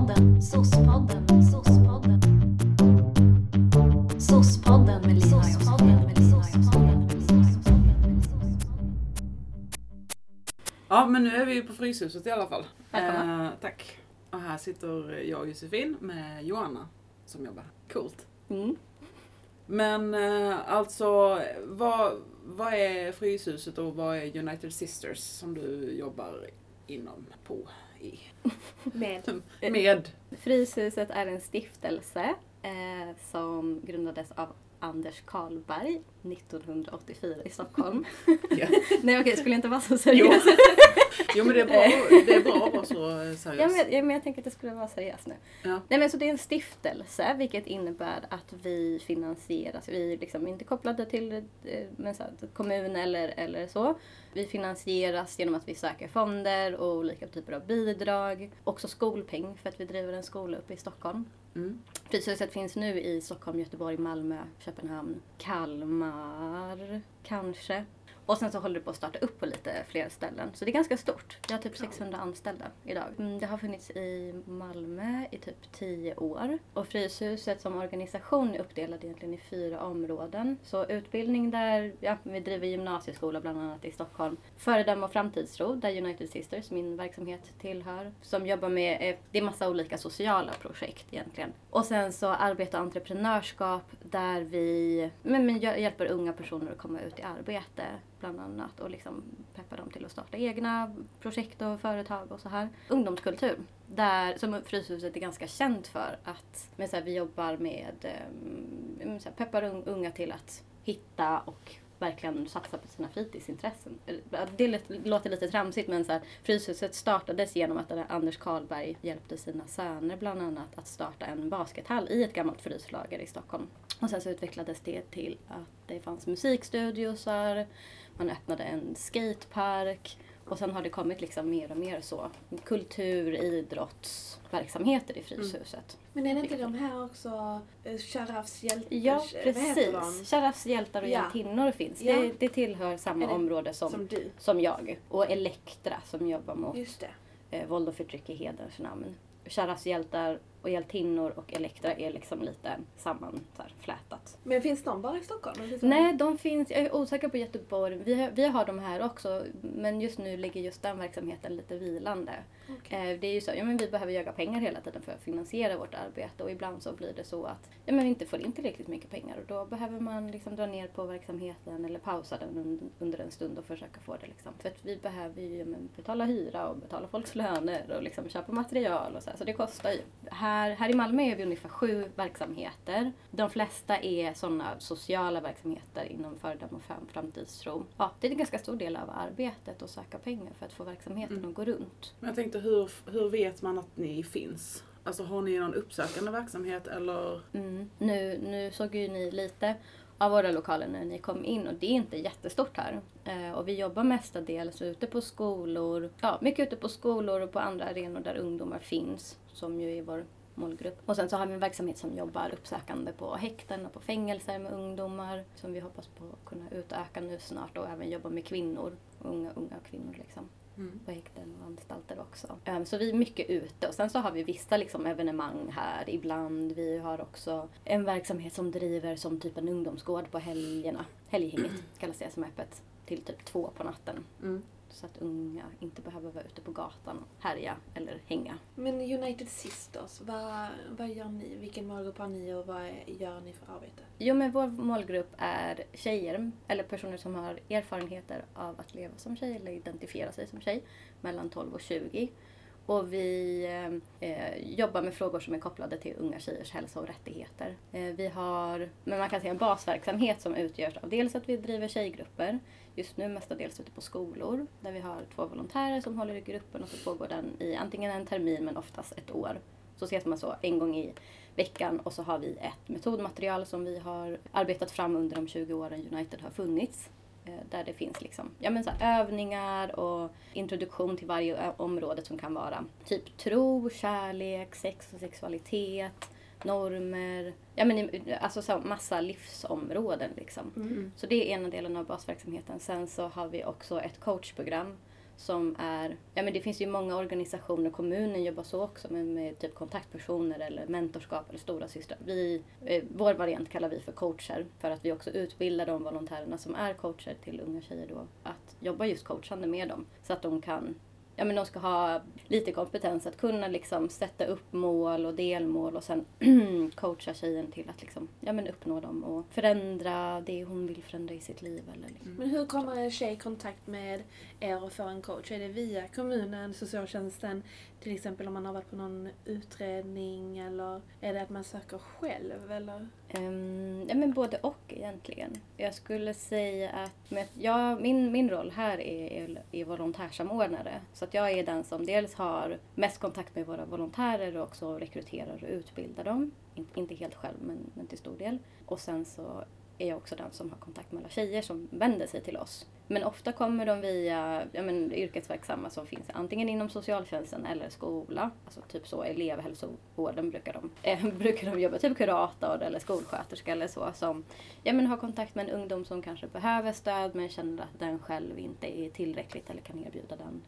Sospodden, sospodden, sospodden. Sospodden med Lina Ja, men nu är vi ju på Fryshuset i alla fall. Eh, tack. Och här sitter jag och Josefin med Johanna som jobbar här. Coolt. Mm. Men eh, alltså, vad, vad är Fryshuset och vad är United Sisters som du jobbar inom på? Med. Med. Fryshuset är en stiftelse eh, som grundades av Anders Karlberg 1984 i Stockholm. Nej okej, skulle jag inte vara så seriös? Jo men det är bra, det är bra att vara så eh, Ja, seriös. men, ja, men jag tänker att det skulle vara seriöst nu. Ja. Nej men så det är en stiftelse vilket innebär att vi finansieras. Vi är liksom inte kopplade till eh, men så här, kommun eller, eller så. Vi finansieras genom att vi söker fonder och olika typer av bidrag. Också skolpeng för att vi driver en skola uppe i Stockholm. Mm. Fryshuset finns nu i Stockholm, Göteborg, Malmö, Köpenhamn, Kalmar kanske. Och sen så håller det på att starta upp på lite fler ställen. Så det är ganska stort. Vi har typ 600 anställda idag. Mm, Det har funnits i Malmö i typ 10 år. Och Fryshuset som organisation är uppdelad egentligen i fyra områden. Så utbildning där, ja, vi driver gymnasieskola bland annat i Stockholm. Föredöme och framtidstro där United Sisters, min verksamhet, tillhör. Som jobbar med, eh, det är massa olika sociala projekt egentligen. Och sen så arbete och entreprenörskap där vi men, men, hjä- hjälper unga personer att komma ut i arbete bland annat och liksom peppa dem till att starta egna projekt och företag och så här. Ungdomskultur, där, som Fryshuset är ganska känt för att men så här, vi jobbar med, um, så här, peppar unga till att hitta och verkligen satsa på sina fritidsintressen. Eh, det låter lite tramsigt men så här, Fryshuset startades genom att Anders Karlberg hjälpte sina söner bland annat att starta en baskethall i ett gammalt fryslager i Stockholm. Och sen så utvecklades det till att det fanns musikstudiosar, man öppnade en skatepark och sen har det kommit liksom mer och mer så kultur, idrottsverksamheter i Fryshuset. Men är det inte de här också uh, Sharafs hjältar? Ja, de? precis. Sharafs hjältar och Ja. hjältinnor finns. Ja. Det, det tillhör samma det område som, Som du. som jag. Och Elektra som jobbar mot Just det. eh, våld och förtryck i hederns namn. Sharafs hjältar och hjältinnor och Elektra är liksom lite samman så här, flätat. Men finns de bara i Stockholm? Nej, de finns, jag är osäker på Göteborg. Vi har, vi har de här också, men just nu ligger just den verksamheten lite vilande. Okej. Eh, Det är ju så, ja men vi behöver jaga pengar hela tiden för att finansiera vårt arbete och ibland så blir det så att ja, men vi inte får in tillräckligt mycket pengar och då behöver man liksom dra ner på verksamheten eller pausa den un- under en stund och försöka få det liksom. För att vi behöver ju ja, betala hyra och betala folks löner och liksom köpa material och så här, så det kostar ju. Här, här i Malmö är vi ungefär sju verksamheter. De flesta är sådana sociala verksamheter inom föredöme och fram- framtidstro. Ja, det är en ganska stor del av arbetet att söka pengar för att få verksamheten Mm. att gå runt. Men jag tänkte, hur, hur vet man att ni finns? Alltså har ni någon uppsökande verksamhet eller? Mm. Nu, nu såg ju ni lite av våra lokaler när ni kom in och det är inte jättestort här. Eh, och vi jobbar mestadels ute på skolor, ja mycket ute på skolor och på andra arenor där ungdomar finns, som ju är vår målgrupp. Och sen så har vi en verksamhet som jobbar uppsökande på häkten och på fängelser med ungdomar som vi hoppas på att kunna utöka nu snart och även jobba med kvinnor, unga, unga kvinnor liksom Mm. på häkten och anstalter också. Ehm, Så vi är mycket ute och sen så har vi vissa liksom evenemang här ibland. Vi har också en verksamhet som driver som typ en ungdomsgård på helgerna. Helghänget kallas det som är öppet till typ två på natten. Mm. Så att unga inte behöver vara ute på gatan och härja eller hänga. Men United Sisters, vad, vad gör ni? Vilken målgrupp har ni och vad gör ni för arbete? Jo men vår målgrupp är tjejer eller personer som har erfarenheter av att leva som tjej eller identifiera sig som tjej mellan 12 och 20. Och vi eh, eh, jobbar med frågor som är kopplade till unga tjejers hälsa och rättigheter. Eh, vi har, men man kan säga en basverksamhet som utgörs av dels att vi driver tjejgrupper, just nu mestadels ute på skolor, där vi har två volontärer som håller i gruppen och så pågår den i antingen en termin men oftast ett år. Så ses man så en gång i veckan och så har vi ett metodmaterial som vi har arbetat fram under de 20 åren United har funnits. Eh, Där det finns liksom, ja, men så övningar och introduktion till varje område som kan vara typ tro, kärlek, sex och sexualitet, normer, ja men i- alltså så massa livsområden liksom. Mm. Så det är ena delen av basverksamheten. Sen så har vi också ett coachprogram som är, ja men det finns ju många organisationer, kommunen jobbar så också med, med typ kontaktpersoner eller mentorskap eller stora systrar. Vi, eh, vår variant kallar vi för coacher för att vi också utbildar de volontärerna som är coacher till unga tjejer då att jobba just coachande med dem så att de kan ja, men de ska ha lite kompetens att kunna liksom sätta upp mål och delmål och sen coacha tjejen till att liksom, ja, men uppnå dem och förändra det hon vill förändra i sitt liv. Eller liksom. Men hur kommer en tjej i kontakt med er och får en coach? Är det via kommunen, socialtjänsten, till exempel om man har varit på någon utredning eller är det att man söker själv eller? Um, ja, men både och egentligen. Jag skulle säga att med, ja, min, min roll här är, är, är volontärsamordnare. Så att jag är den som dels har mest kontakt med våra volontärer och också rekryterar och utbildar dem. In, inte helt själv men, men till stor del. Och sen så är jag också den som har kontakt med alla tjejer som vänder sig till oss. Men ofta kommer de via ja, men, yrkesverksamma som finns antingen inom socialtjänsten eller skola. Alltså typ så elevhälsovården brukar de, äh, brukar de jobba, typ kurator eller skolsköterska eller så. Som ja, men, har kontakt med en ungdom som kanske behöver stöd men känner att den själv inte är tillräckligt eller kan erbjuda den,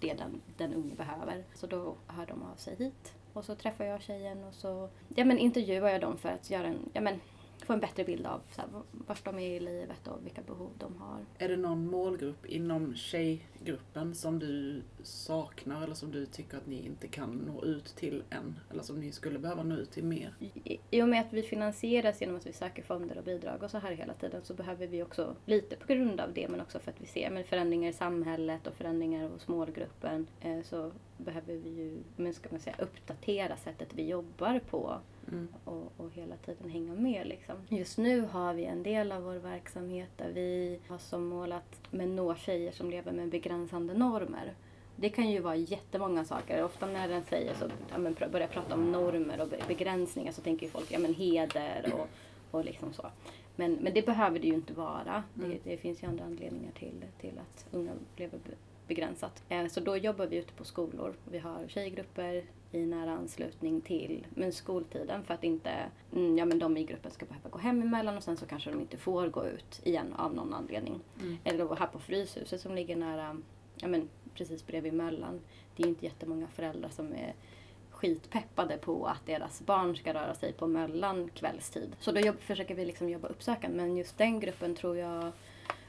det den, den unge behöver. Så då hör de av sig hit. Och så träffar jag tjejen och så ja, men, intervjuar jag dem för att göra en, ja, men, få en bättre bild av så här, vart de är i livet och vilka behov de har. Är det någon målgrupp inom tjejgruppen som du saknar eller som du tycker att ni inte kan nå ut till än? Eller som ni skulle behöva nå ut till mer? I, I och med att vi finansieras genom att vi söker fonder och bidrag och så här hela tiden så behöver vi också lite på grund av det men också för att vi ser men förändringar i samhället och förändringar hos målgruppen eh, så behöver vi ju men ska man säga, uppdatera sättet vi jobbar på Mm. och, och hela tiden hänga med. Liksom. Just nu har vi en del av vår verksamhet där vi har som mål att nå tjejer som lever med begränsande normer. Det kan ju vara jättemånga saker. Ofta när den säger så, ja, men, börjar prata om normer och be- begränsningar så tänker ju folk ja, men, heder och, och liksom så. Men, men det behöver det ju inte vara. Mm. Det, det finns ju andra anledningar till, till att unga lever be- begränsat. Eh, Så då jobbar vi ute på skolor. Vi har tjejgrupper i nära anslutning till men skoltiden för att inte mm, ja, men de i gruppen ska behöva gå hem emellan och sen så kanske de inte får gå ut igen av någon anledning. Mm. Eller här på Fryshuset som ligger nära, ja men precis bredvid Möllan. Det är inte jättemånga föräldrar som är skitpeppade på att deras barn ska röra sig på Möllan kvällstid. Så då jobb, försöker vi liksom jobba uppsökande men just den gruppen tror jag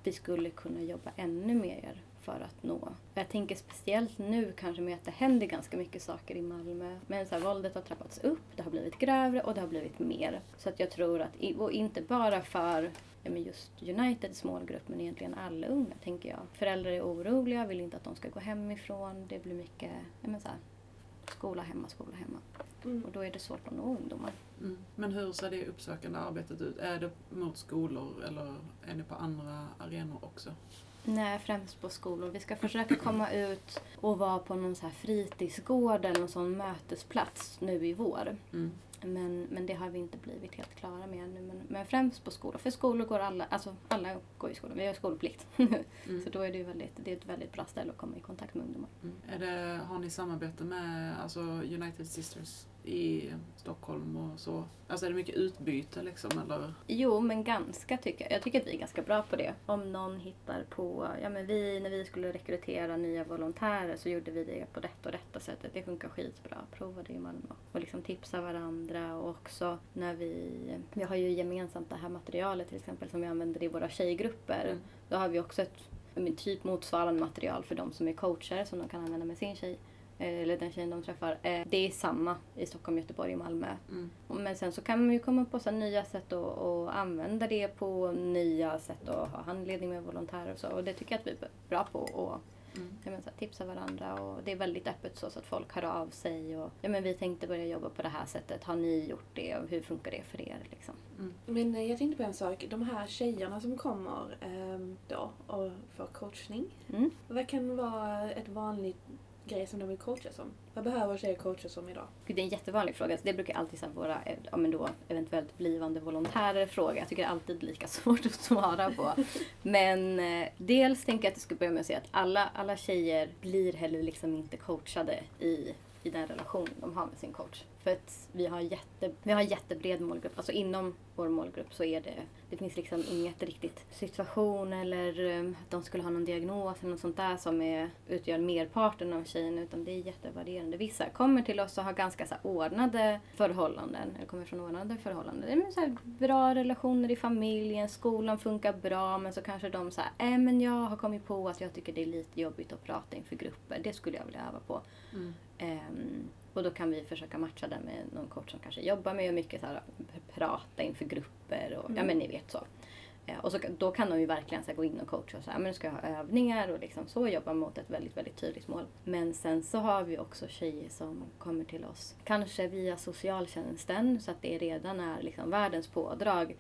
vi skulle kunna jobba ännu mer för att nå. Jag tänker speciellt nu kanske med att det händer ganska mycket saker i Malmö. Men så här, våldet har trappats upp, det har blivit grövre och det har blivit mer. Så att jag tror att, och inte bara för ja, men just Uniteds målgrupp men egentligen alla unga tänker jag. Föräldrar är oroliga, vill inte att de ska gå hemifrån. Det blir mycket ja, men så här, skola hemma, skola hemma. Mm. Och då är det svårt att nå ungdomar. Mm. Men hur ser det uppsökande arbetet ut? Är det mot skolor eller är ni på andra arenor också? Nej, främst på skolor. Vi ska försöka komma ut och vara på någon så här fritidsgård eller någon sån mötesplats nu i vår. Mm. Men, men det har vi inte blivit helt klara med ännu. Men, men främst på skolor. För skolor går alla, alltså alla går i skolan. Vi har skolplikt. Mm. Så då är det väldigt, det är ett väldigt bra ställe att komma i kontakt med ungdomar. Mm. Är det, har ni samarbete med alltså United Sisters i Stockholm och så? Alltså är det mycket utbyte liksom eller? Jo, men ganska tycker jag. Jag tycker att vi är ganska bra på det. Om någon hittar på, ja men vi, när vi skulle rekrytera nya volontärer så gjorde vi det på detta och detta sättet. Det funkar skitbra. Prova det i Malmö. Och liksom tipsa varandra och också när vi, vi har ju gemensamt det här materialet till exempel som vi använder i våra tjejgrupper. Mm. Då har vi också ett typ motsvarande material för de som är coacher som de kan använda med sin tjej. Eh, Eller den tjejen de träffar. Eh, Det är samma i Stockholm, Göteborg och Malmö. Mm. Men sen så kan man ju komma på så nya sätt att, att använda det på nya sätt och ha handledning med volontärer och så. Och det tycker jag att vi är bra på och Mm. ja, men så här, tipsa varandra. Och det är väldigt öppet så, så att folk hör av sig. Och, ja, men vi tänkte börja jobba på det här sättet. Har ni gjort det? Och hur funkar det för er? Liksom. Men eh, jag tänkte på en sak. De här tjejerna som kommer ehm, då och får coachning. Mm. Vad kan vara ett vanligt grej som de vill coachas om? Vad behöver tjejer coachas om idag? Det är en jättevanlig fråga. Så det brukar alltid så här, våra eh, ja, men då, eventuellt blivande volontärer fråga. Jag tycker det är alltid lika svårt att svara på. Men eh, dels tänker jag att jag ska börja med att säga att alla, alla tjejer blir heller liksom inte coachade i i den relation de har med sin coach. För att vi har, jätte, vi har jättebred målgrupp. Alltså inom vår målgrupp så är det, det finns liksom inget riktigt situation eller um, att de skulle ha någon diagnos eller något sånt där som är, utgör merparten av tjejerna utan det är jättevarierande. Vissa kommer till oss och har ganska så ordnade förhållanden, eller kommer från ordnade förhållanden. Det är så här, bra relationer i familjen, skolan funkar bra men så kanske de säger äh, men jag har kommit på att jag tycker det är lite jobbigt att prata inför grupper. Det skulle jag vilja öva på. Mm. Ehm, och då kan vi försöka matcha det med någon coach som kanske jobbar med mycket så här, prata inför grupper och ja Mm. men ni vet så. Eh, och så, då kan de ju verkligen så gå in och coacha och säga men nu ska jag ha övningar och liksom så jobba mot ett väldigt, väldigt tydligt mål. Men sen så har vi också tjejer som kommer till oss, kanske via socialtjänsten så att det redan är liksom världens pådrag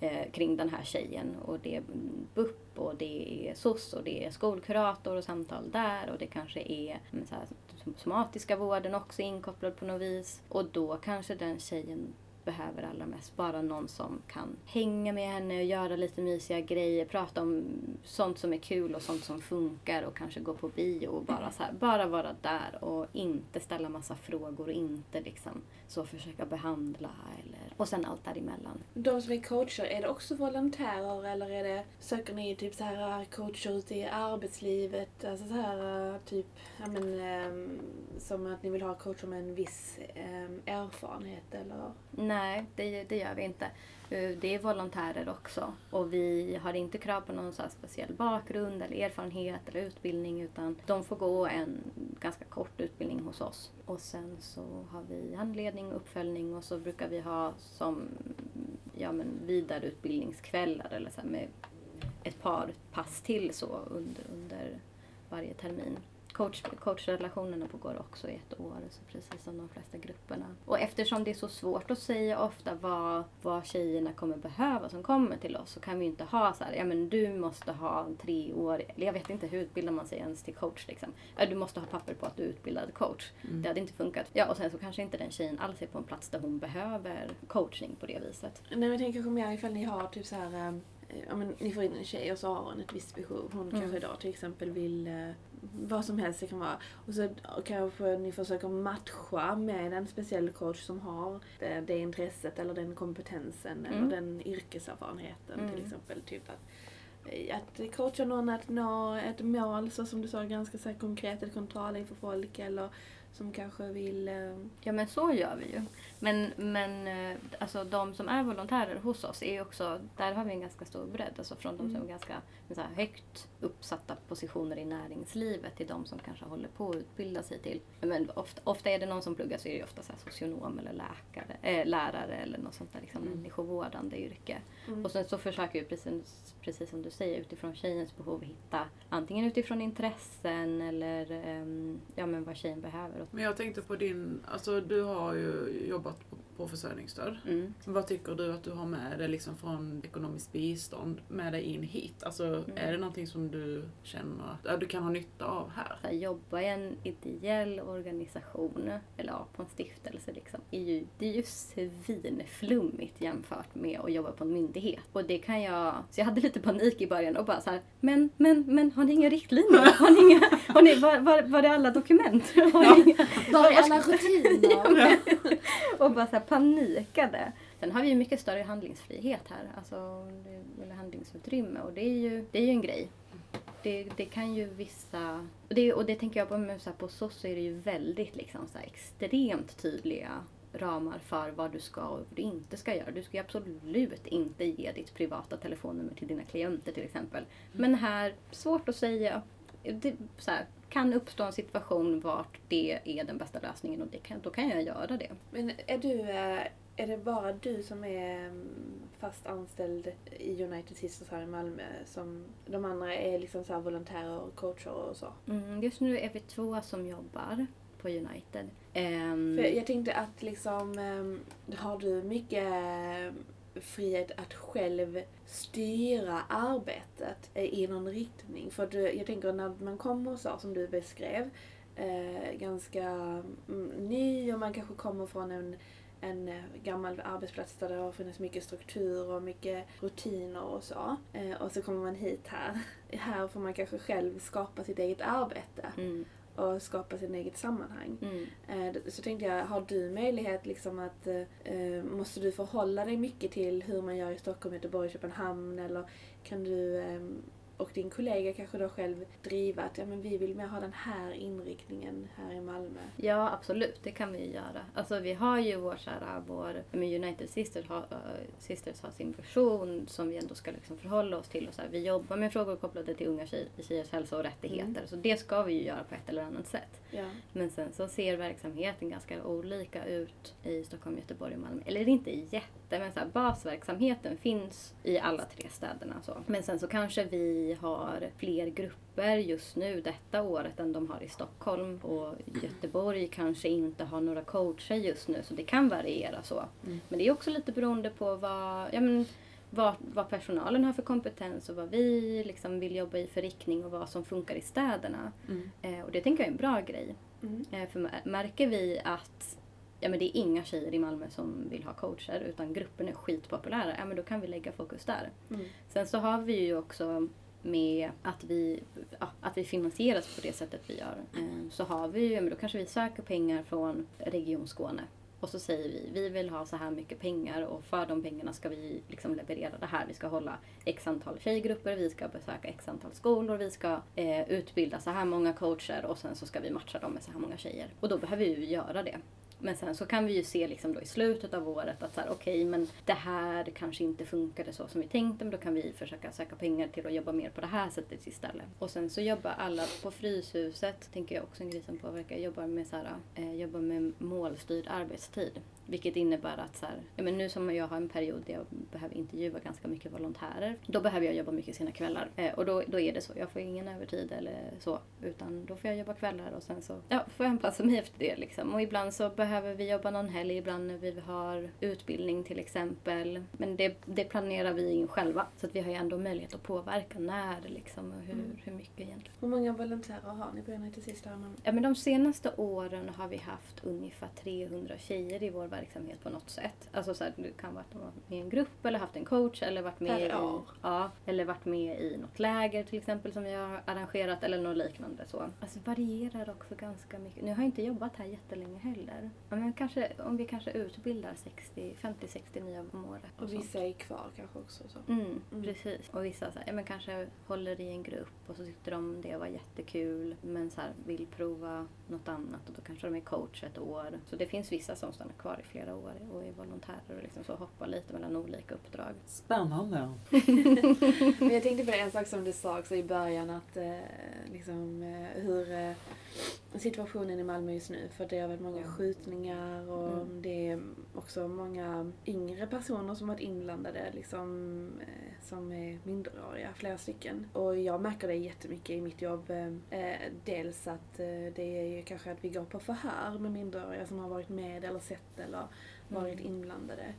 eh, kring den här tjejen. Och det är BUP och det är SOS och det är skolkurator och samtal där och det kanske är mm, så här, somatiska vården också inkopplad på något vis. Och då kanske den tjejen behöver allra mest bara någon som kan hänga med henne och göra lite mysiga grejer, prata om sånt som är kul och sånt som funkar och kanske gå på bio och bara så här, bara vara där och inte ställa massa frågor och inte liksom så försöka behandla eller och sen allt däremellan. De som är coacher, är det också volontärer eller är det, söker ni typ så här coacher ute i arbetslivet? Alltså så här typ, ja men ehm, som att ni vill ha coacher med en viss ehm, erfarenhet eller? Nej, det, det gör vi inte. Eh, det är volontärer också. Och vi har inte krav på någon så här speciell bakgrund eller erfarenhet eller utbildning utan de får gå en ganska kort utbildning hos oss. Och sen så har vi handledning och uppföljning och så brukar vi ha som ja, men vidareutbildningskvällar eller så här med ett par pass till så under, under varje termin. Coach, coachrelationerna pågår också i ett år, så precis som de flesta grupperna. Och eftersom det är så svårt att säga ofta vad, vad tjejerna kommer behöva som kommer till oss så kan vi inte ha så här, ja men du måste ha tre år, eller jag vet inte hur utbildar man sig ens till coach liksom. Ja, du måste ha papper på att du är utbildad coach. Mm. Det hade inte funkat. Ja, och sen så kanske inte den tjejen alls är på en plats där hon behöver coachning på det viset. Nej men jag tänker kanske mer ifall ni har typ så här, ehm, ja men ni får in en tjej och så har hon ett visst behov. Hon Mm. kanske då till exempel vill eh, vad som helst det kan vara. Och så kanske ni försöker matcha med en speciell coach som har det, det intresset eller den kompetensen Mm. eller den yrkeserfarenheten Mm. till exempel. Typ att, eh, att coacha någon att nå ett mål, så som du sa, ganska så konkret, ett kontroll inför folk eller som kanske vill... eh, Ja men så gör vi ju. Men, men eh, alltså de som är volontärer hos oss är också, där har vi en ganska stor bredd. Alltså från de som Mm. är ganska så här, högt uppsatta positioner i näringslivet till de som kanske håller på att utbilda sig till. Men ofta, ofta är det någon som pluggar så är det ofta så här socionom eller läkare, äh, lärare eller något sånt där liksom Mm. människovårdande yrke. mm. Och sen så försöker vi precis, precis som du säger utifrån tjejens behov hitta antingen utifrån intressen eller ehm, ja, men vad tjejen behöver. Men jag tänkte på din, alltså du har ju jobbat på, på försörjningsstöd. Mm. Vad tycker du att du har med dig liksom från ekonomiskt bistånd med dig in hit? Alltså är det någonting som du känner att ja, du kan ha nytta av här? Här, jobba i en ideell organisation, eller ja, på en stiftelse liksom, är ju, det är ju svinflummigt jämfört med att jobba på en myndighet. Och det kan jag, så jag hade lite panik i början och bara så här, men, men, men har ni inga riktlinjer? Har ni inga, har ni, var, var, var är alla dokument? Har ni inga, Var är alla rutiner? och bara så panikade. Sen har vi ju mycket större handlingsfrihet här, alltså eller handlingsutrymme och det är ju, det är ju en grej. Det, det kan ju vissa, och det, och det tänker jag på, men så här, på SOS så är det ju väldigt liksom så här extremt tydliga ramar för vad du ska och vad du inte ska göra. Du ska ju absolut inte ge ditt privata telefonnummer till dina klienter till exempel. Men här, svårt att säga. Det, så här, kan uppstå en situation vart det är den bästa lösningen och kan, då kan jag göra det. Men är du, eh, är det bara du som är mm, fast anställd i United Sisters här i Malmö? Som de andra är liksom så här volontärer och coacher och så? Mm, just nu är vi två som jobbar på United. För jag tänkte att liksom, ehm, har du mycket frihet att själv styra arbetet eh, i någon riktning? För du, jag tänker när man kommer så som du beskrev, eh, ganska mm, ny och man kanske kommer från en en eh, gammal arbetsplats där det har funnits mycket struktur och mycket rutiner och så. Eh, och så kommer man hit här. Här får man kanske själv skapa sitt eget arbete. mm, och skapa sin eget sammanhang. Mm. Eh, Så tänkte jag, har du möjlighet liksom att, eh, måste du förhålla dig mycket till hur man gör i Stockholm, Göteborg, Köpenhamn eller kan du eh, och din kollega kanske då själv driva att ja, men vi vill mer ha den här inriktningen här i Malmö. Ja, absolut. Det kan vi ju göra. Alltså vi har ju vår, så här, vår United Sisters har, eh, Sisters har sin version som vi ändå ska liksom förhålla oss till. Och så här, vi jobbar med frågor kopplade till unga tjej, tjejers hälsa och rättigheter. Mm. Så det ska vi ju göra på ett eller annat sätt. Ja. Men sen så ser verksamheten ganska olika ut i Stockholm, Göteborg och Malmö. Eller inte jätte, men så här, basverksamheten finns i alla tre städerna. Så. Men sen så kanske vi har fler grupper just nu detta året än de har i Stockholm. Och Göteborg kanske inte har några coacher just nu så det kan variera så. Mm. Men det är också lite beroende på vad, ja, men, vad, vad personalen har för kompetens och vad vi liksom vill jobba i för riktning och vad som funkar i städerna. Mm. Eh, och det tänker jag är en bra grej. Mm. Eh, för mär- märker vi att ja, men det är inga tjejer i Malmö som vill ha coacher utan gruppen är skitpopulära, ja, men då kan vi lägga fokus där. Mm. Sen så har vi ju också med att vi, ja, att vi finansieras på det sättet vi gör. Eh, Så har vi ju, men då kanske vi söker pengar från Region Skåne. Och så säger vi, vi vill ha så här mycket pengar och för de pengarna ska vi liksom leverera det här. Vi ska hålla x antal tjejgrupper, vi ska besöka x antal skolor, vi ska eh, utbilda så här många coacher och sen så ska vi matcha dem med så här många tjejer. Och då behöver vi ju göra det. Men sen så kan vi ju se liksom då i slutet av året att okej, okay, okej, men det här kanske inte funkade så som vi tänkte, men då kan vi försöka söka pengar till att jobba mer på det här sättet istället. Och sen så jobbar alla på Fryshuset, tänker jag också en grej som påverkar, jobbar med, så här, eh, jobbar med målstyrd arbetstid. Vilket innebär att så här, ja, men nu som jag har en period där jag behöver intervjua ganska mycket volontärer, då behöver jag jobba mycket sina kvällar. Eh, och då, då är det så, jag får ingen övertid eller så, utan då får jag jobba kvällar och sen så ja, får jag anpassa mig efter det. Liksom. Och ibland så behöver vi jobba någon helg, ibland när vi har utbildning till exempel. Men det, det planerar vi in själva, så att vi har ju ändå möjlighet att påverka när liksom, och hur, Mm. hur mycket egentligen. Hur många volontärer har ni på här i Malmö? Ja, men de senaste åren har vi haft ungefär 300 tjejer i vår verksamhet på något sätt. Alltså så här, det kan har varit med i en grupp eller haft en coach eller varit med, i, ja, eller varit med i något läger till exempel som vi har arrangerat eller något liknande. Så. Alltså varierar också ganska mycket. Nu har jag inte jobbat här jättelänge heller. Men kanske, om vi kanske utbildar 60, 50-60 nya om året. Och sånt. vissa är kvar kanske också. Så. Mm, Mm. precis. Och vissa så här, men kanske håller i en grupp och så tyckte de det var jättekul men så här, vill prova något annat och då kanske de är coach ett år. Så det finns vissa som stannar kvar i flera år och är volontärer och liksom så hoppar lite mellan olika uppdrag. Spännande. Men jag tänkte på en sak som du sa också i början att eh, liksom eh, hur eh, situationen i Malmö just nu. För det har varit många skjutningar och Mm. det är också många yngre personer som varit inblandade liksom eh, som är minderåriga, flera stycken. Och jag märker det jättemycket i mitt jobb. Eh, eh, dels att eh, det är ju kanske att vi går på förhör med minderåriga som har varit med eller sett eller varit inblandade.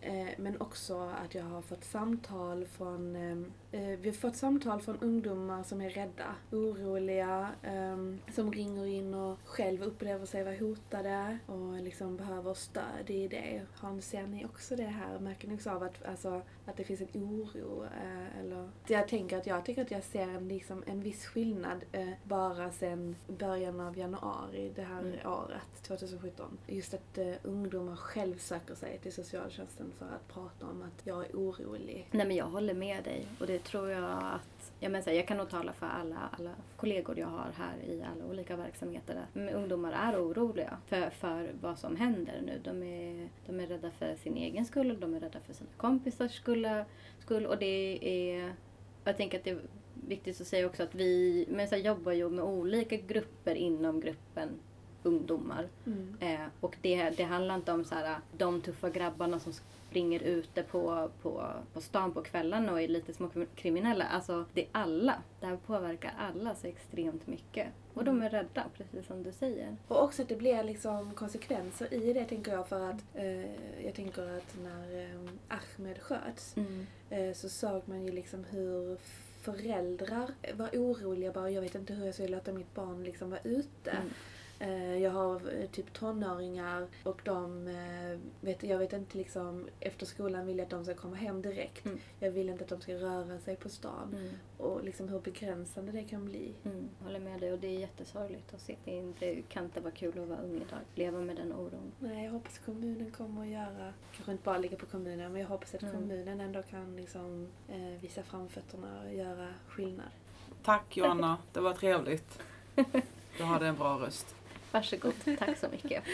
Eh, Men också att jag har fått samtal från ehm, vi har fått samtal från ungdomar som är rädda, oroliga, ehm, som ringer in och själv upplever sig vara hotade och liksom behöver stöd i det. Har, ser ni också det här? Märker ni också av att, alltså, att det finns en oro? Eh, eller? Jag tänker att jag tycker att jag ser en, liksom, en viss skillnad eh, bara sedan början av januari det här Mm. året, 2017. Just att eh, ungdomar själv söker sig till socialtjänsten för att prata om att jag är orolig. Nej men jag håller med dig och det tror jag att jag, menar, jag kan nog tala för alla, alla kollegor jag har här i alla olika verksamheter. att, ungdomar är oroliga för, för vad som händer nu. De är, de är rädda för sin egen skull, de är rädda för sina kompisars skull. skull och det är... Jag tänker att det är viktigt att säga också att vi men så här, jobbar ju med olika grupper inom gruppen ungdomar. Mm. Eh, och det, det handlar inte om så här, de tuffa grabbarna som springer ute på, på, på stan på kvällarna och är lite små kriminella. Alltså det är alla. Det här påverkar alla så extremt mycket. Och de är rädda, precis som du säger. Och också att det blir liksom konsekvenser i det tänker jag för att eh, jag tänker att när eh, Ahmed sköts eh, så såg man ju liksom hur föräldrar var oroliga bara jag vet inte hur jag ska låta mitt barn liksom vara ute. Mm. Eh, Jag har eh, typ tonåringar och de, eh, vet, jag vet inte liksom, efter skolan vill jag att de ska komma hem direkt. Mm. Jag vill inte att de ska röra sig på stan. Mm. Och liksom hur begränsande det kan bli. Mm. Håller med dig och det är jättesorgligt att se. Det, är- det kan inte vara kul att vara ung idag. Leva med den oron. Nej, jag hoppas kommunen kommer att göra, kanske inte bara ligga på kommunen, men jag hoppas att Mm. kommunen ändå kan liksom, eh, visa framfötterna och göra skillnad. Tack Joanna, det var trevligt. Du hade en bra röst. Varsågod. Tack så mycket.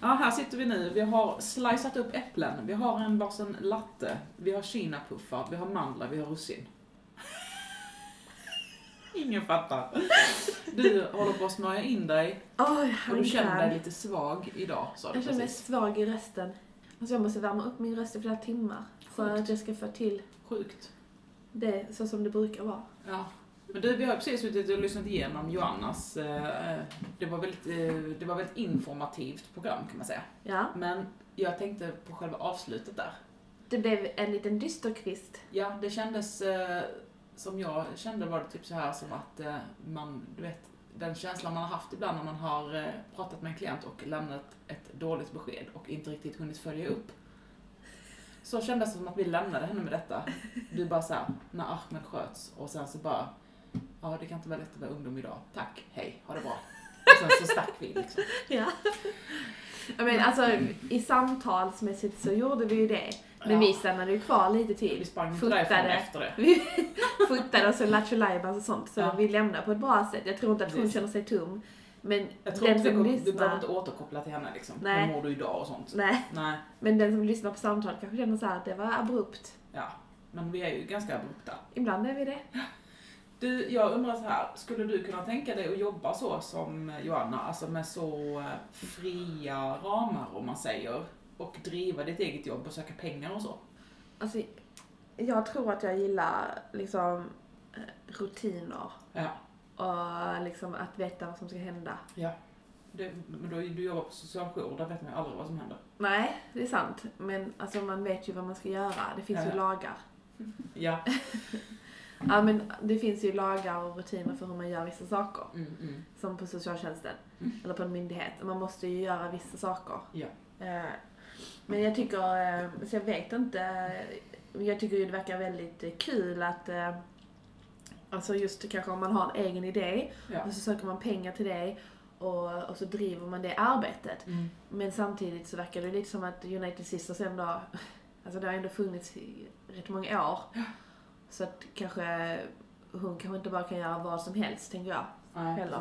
Ja, här sitter vi nu. Vi har slicat upp äpplen. Vi har en varsin latte. Vi har kinapuffar. Vi har mandlar. Vi har russin. Ingen fattar. Du håller på att smörja in dig Oj, och du känner dig lite svag idag, sa du Jag känner mig svag i rösten. Alltså jag måste värma upp min röst i flera timmar. För Sjukt. att jag ska få till Sjukt. det så som det brukar vara. Ja. Men du, vi har precis suttit och lyssnat igenom Joannas, eh, det var väldigt, det var väldigt informativt program kan man säga. Ja, Men jag tänkte på själva avslutet där. det blev en liten dysterkvist. Ja, det kändes eh, som jag kände var det typ så här som att eh, man, du vet, den känslan man har haft ibland när man har pratat med en klient och lämnat ett dåligt besked och inte riktigt hunnit följa upp. Så kändes det som att vi lämnade henne med detta. Du bara såhär, när Ahmed sköts och sen så bara, ja det kan inte vara lätt att vara ungdom idag. Tack, hej, ha det bra. Och sen så stack vi liksom. Ja. Jag menar, alltså i samtalsmässigt så gjorde vi ju det. Men Ja. vi stannade ju kvar lite Vi till. sprang inte därifrån efter det. Vi fotade och så lattjo och sånt. Så Ja. vi lämnade på ett bra sätt. Jag tror inte att hon Precis. känner sig tom. Men Jag tror den inte som du, du behöver lyssnar... inte återkoppla till henne liksom. Nej. Hur mår du idag och sånt. Nej, Nej. men den som lyssnar på samtal kanske känner så här att det var abrupt. Ja, men vi är ju ganska abrupta. Ibland är vi det. Du, jag undrar så här, skulle du kunna tänka dig att jobba så som Joanna, alltså med så eh, fria ramar om man säger, och driva ditt eget jobb och söka pengar och så? Alltså, jag tror att jag gillar liksom rutiner. Ja. Och liksom att veta vad som ska hända. ja. Det, men då, du jobbar på socialjour, där vet man ju aldrig vad som händer. Nej, det är sant. Men alltså man vet ju vad man ska göra. Det finns Ja, ju ja. lagar. Ja. Ja men det finns ju lagar och rutiner för hur man gör vissa saker. Mm, mm. Som på socialtjänsten. Mm. Eller på en myndighet. Man måste ju göra vissa saker. Ja. Eh, Men jag tycker, eh, så jag vet inte. Jag tycker ju det verkar väldigt kul att eh, Alltså just kanske om man har en egen idé Ja. och så söker man pengar till det och, och så driver man det arbetet. Mm. Men samtidigt så verkar det lite som att United Sisters ändå, alltså det har ändå funnits i rätt många år. Så att kanske hon kanske inte bara kan göra vad som helst, tänker jag. Nej, Heller.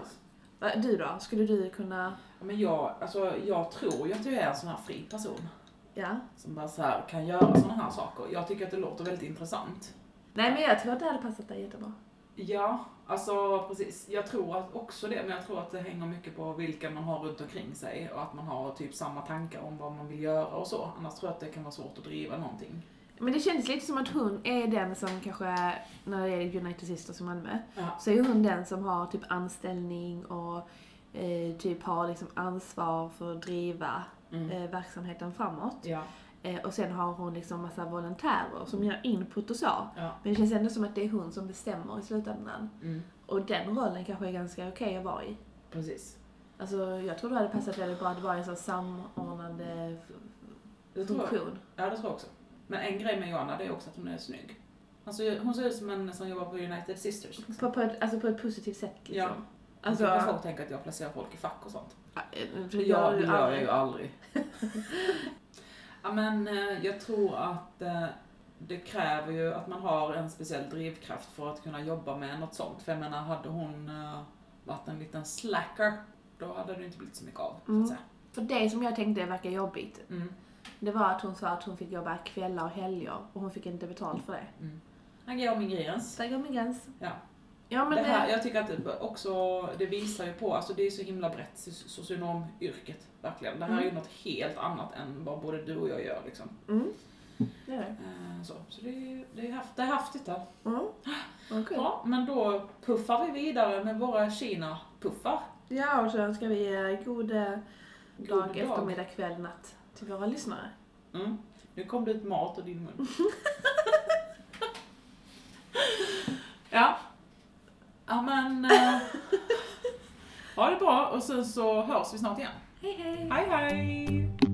precis. Du då? Skulle du kunna, Ja, men jag, alltså, jag tror ju att jag är en sån här fri person. ja? Som bara så här kan göra såna här saker. Jag tycker att det låter väldigt intressant. Nej men jag tror att det hade passat dig jättebra. Ja, alltså precis. Jag tror att också det, men jag tror att det hänger mycket på vilka man har runt omkring sig och att man har typ samma tankar om vad man vill göra och så. Annars tror jag att det kan vara svårt att driva någonting. Men det kändes lite som att hon är den som kanske, när det är United Sisters i Malmö, Ja. så är hon den som har typ anställning och eh, typ har liksom ansvar för att driva Mm. eh, verksamheten framåt. Ja. Eh, och sen har hon liksom massa volontärer som gör input och så. Ja. Men det känns ändå som att det är hon som bestämmer i slutändan. Mm. Och den rollen kanske är ganska okej att vara i. Precis. Alltså jag tror det hade passat väldigt bra att vara i en sån samordnande jag. funktion. Ja, det tror jag också. Men en grej med Joanna, det är också att hon är snygg. Alltså, hon ser ut som en som jobbar på United Sisters. Liksom. På, på, ett, alltså på ett positivt sätt liksom. Ja. Alltså, Alltså, folk tänker att jag placerar folk i fack och sånt. ja, Ja, gör det gör jag ju aldrig. ja, men eh, jag tror att eh, det kräver ju att man har en speciell drivkraft för att kunna jobba med något sånt. För jag menar, hade hon eh, varit en liten slacker, då hade det inte blivit så mycket av, så Mm. att säga. För det som jag tänkte verkar jobbigt, Mm. Det var att hon sa att hon fick jobba kvällar och helger och hon fick inte betalt för det. Mm. Han går min gräns. Där går min gräns. Ja. Ja men det det, här, jag tycker att det också, det visar ju på, alltså det är så himla brett, so- socionomyrket, verkligen. Det här är ju Mm. något helt annat än vad både du och jag gör liksom. Mm. Det är det. Eh, Så, så det, är, det, är haft, det är häftigt där. Mm. Kul. Ja, men då puffar vi vidare med våra Kina-puffar. Ja, och så önskar vi god eh, God dag, dag. eftermiddag, kväll, natt till våra lyssnare. Mm. Nu kom det ut mat ur din mun. ja. Ja men, eh, ha det bra och sen så hörs vi snart igen. Hej hej! Hej hej!